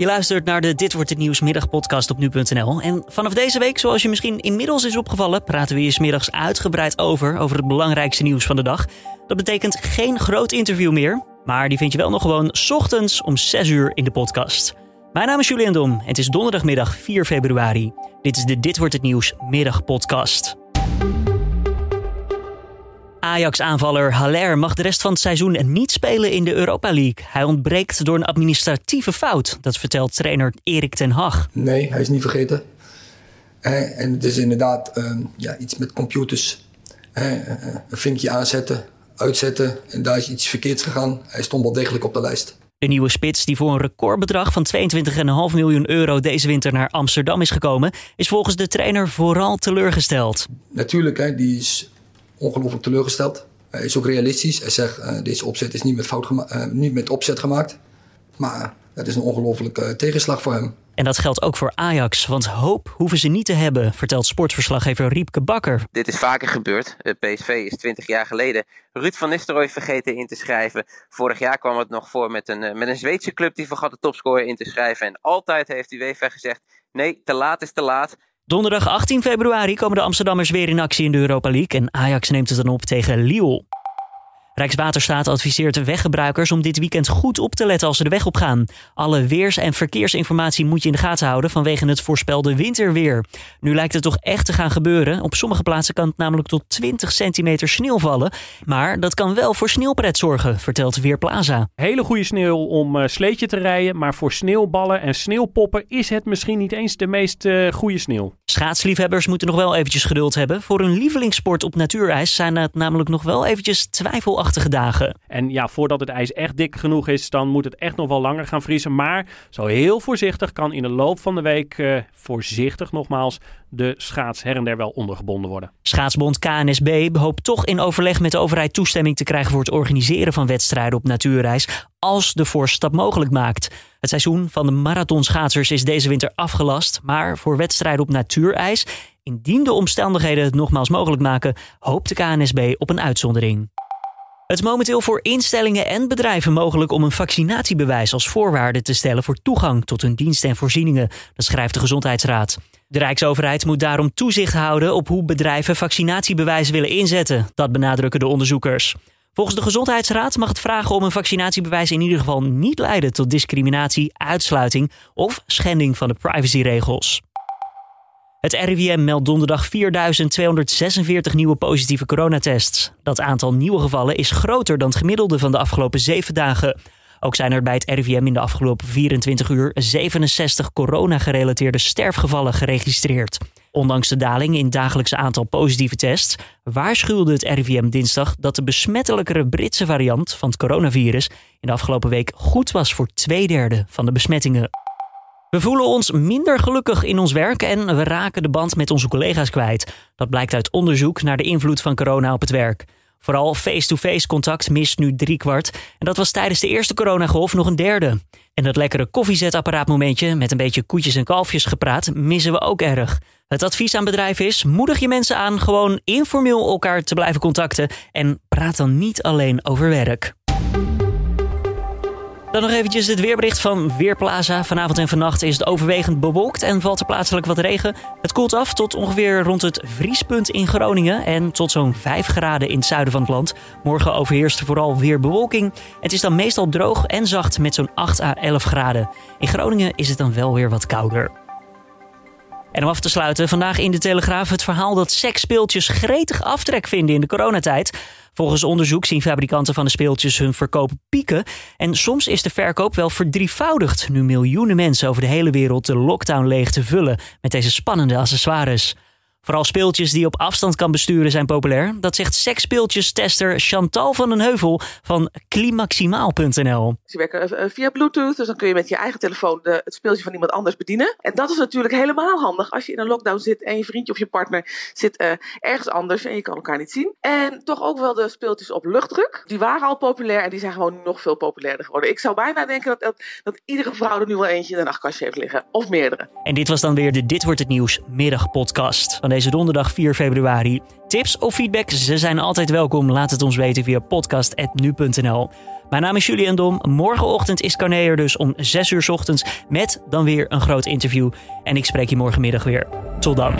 Je luistert naar de Dit wordt het nieuws middagpodcast op nu.nl. En vanaf deze week, zoals je misschien inmiddels is opgevallen, praten we je smiddags uitgebreid over, over het belangrijkste nieuws van de dag. Dat betekent geen groot interview meer, maar die vind je wel nog gewoon ochtends om 6 uur in de podcast. Mijn naam is Julian Dom en het is donderdagmiddag 4 februari. Dit is de Dit wordt het nieuws middagpodcast. Ajax-aanvaller Haller mag de rest van het seizoen niet spelen in de Europa League. Hij ontbreekt door een administratieve fout, dat vertelt trainer Erik ten Hag. Nee, hij is niet vergeten. Eh, en het is inderdaad eh, ja, iets met computers. Eh, een vinkje aanzetten, uitzetten en daar is iets verkeerds gegaan. Hij stond wel degelijk op de lijst. De nieuwe spits, die voor een recordbedrag van 22,5 miljoen euro deze winter naar Amsterdam is gekomen, is volgens de trainer vooral teleurgesteld. Natuurlijk, hè, die is ongelooflijk teleurgesteld. Hij is ook realistisch. Hij zegt, uh, deze opzet is niet met, fout uh, niet met opzet gemaakt. Maar het is een ongelooflijke tegenslag voor hem. En dat geldt ook voor Ajax, want hoop hoeven ze niet te hebben, vertelt sportverslaggever Riepke Bakker. Dit is vaker gebeurd. PSV is 20 jaar geleden Ruud van Nistelrooy vergeten in te schrijven. Vorig jaar kwam het nog voor met een, met een Zweedse club die vergat de topscorer in te schrijven. En altijd heeft UEFA gezegd, nee, te laat is te laat. Donderdag 18 februari komen de Amsterdammers weer in actie in de Europa League en Ajax neemt het dan op tegen Lille. Rijkswaterstaat adviseert weggebruikers om dit weekend goed op te letten als ze de weg op gaan. Alle weers- en verkeersinformatie moet je in de gaten houden vanwege het voorspelde winterweer. Nu lijkt het toch echt te gaan gebeuren. Op sommige plaatsen kan het namelijk tot 20 centimeter sneeuw vallen. Maar dat kan wel voor sneeuwpret zorgen, vertelt Weerplaza. Hele goede sneeuw om uh, sleetje te rijden, maar voor sneeuwballen en sneeuwpoppen is het misschien niet eens de meest uh, goede sneeuw. Schaatsliefhebbers moeten nog wel eventjes geduld hebben. Voor hun lievelingssport op natuurijs zijn het namelijk nog wel eventjes twijfelachtig dagen. En ja, voordat het ijs echt dik genoeg is, dan moet het echt nog wel langer gaan vriezen. Maar zo heel voorzichtig kan in de loop van de week, uh, voorzichtig nogmaals, de schaats her en der wel ondergebonden worden. Schaatsbond KNSB hoopt toch in overleg met de overheid toestemming te krijgen voor het organiseren van wedstrijden op natuurreis, als de voorstap mogelijk maakt. Het seizoen van de marathonschaatsers is deze winter afgelast, maar voor wedstrijden op natuurijs, indien de omstandigheden het nogmaals mogelijk maken, hoopt de KNSB op een uitzondering. Het is momenteel voor instellingen en bedrijven mogelijk om een vaccinatiebewijs als voorwaarde te stellen voor toegang tot hun diensten en voorzieningen, dat schrijft de Gezondheidsraad. De Rijksoverheid moet daarom toezicht houden op hoe bedrijven vaccinatiebewijzen willen inzetten, dat benadrukken de onderzoekers. Volgens de Gezondheidsraad mag het vragen om een vaccinatiebewijs in ieder geval niet leiden tot discriminatie, uitsluiting of schending van de privacyregels. Het RIVM meldt donderdag 4.246 nieuwe positieve coronatests. Dat aantal nieuwe gevallen is groter dan het gemiddelde van de afgelopen zeven dagen. Ook zijn er bij het RIVM in de afgelopen 24 uur 67 corona-gerelateerde sterfgevallen geregistreerd. Ondanks de daling in het dagelijkse aantal positieve tests waarschuwde het RIVM dinsdag dat de besmettelijkere Britse variant van het coronavirus in de afgelopen week goed was voor twee derde van de besmettingen. We voelen ons minder gelukkig in ons werk en we raken de band met onze collega's kwijt. Dat blijkt uit onderzoek naar de invloed van corona op het werk. Vooral face-to-face contact mist nu driekwart. En dat was tijdens de eerste coronagolf nog een derde. En dat lekkere koffiezetapparaatmomentje met een beetje koetjes en kalfjes gepraat missen we ook erg. Het advies aan bedrijven is: moedig je mensen aan gewoon informeel elkaar te blijven contacten en praat dan niet alleen over werk. Dan nog eventjes het weerbericht van Weerplaza. Vanavond en vannacht is het overwegend bewolkt en valt er plaatselijk wat regen. Het koelt af tot ongeveer rond het vriespunt in Groningen en tot zo'n 5 graden in het zuiden van het land. Morgen overheerst vooral weer bewolking. Het is dan meestal droog en zacht met zo'n 8 à 11 graden. In Groningen is het dan wel weer wat kouder. En om af te sluiten, vandaag in de Telegraaf het verhaal dat seksspeeltjes gretig aftrek vinden in de coronatijd. Volgens onderzoek zien fabrikanten van de speeltjes hun verkoop pieken. En soms is de verkoop wel verdrievoudigd nu miljoenen mensen over de hele wereld de lockdown leeg te vullen met deze spannende accessoires. Vooral speeltjes die je op afstand kan besturen zijn populair. Dat zegt seksspeeltjes-tester Chantal van den Heuvel van klimaximaal.nl. Ze werken eh, via Bluetooth, dus dan kun je met je eigen telefoon de, het speeltje van iemand anders bedienen. En dat is natuurlijk helemaal handig als je in een lockdown zit en je vriendje of je partner zit uh, ergens anders en je kan elkaar niet zien. En toch ook wel de speeltjes op luchtdruk. Die waren al populair en die zijn gewoon nog veel populairder geworden. Ik zou bijna denken dat, dat, dat iedere vrouw er nu wel eentje in een nachtkastje heeft liggen. Of meerdere. En dit was dan weer de Dit Wordt Het Nieuws middagpodcast deze donderdag 4 februari. Tips of feedback, ze zijn altijd welkom. Laat het ons weten via podcast.nu.nl. Mijn naam is Julian Dom. Morgenochtend is Carné er dus om 6 uur ochtends met dan weer een groot interview. En ik spreek je morgenmiddag weer. Tot dan.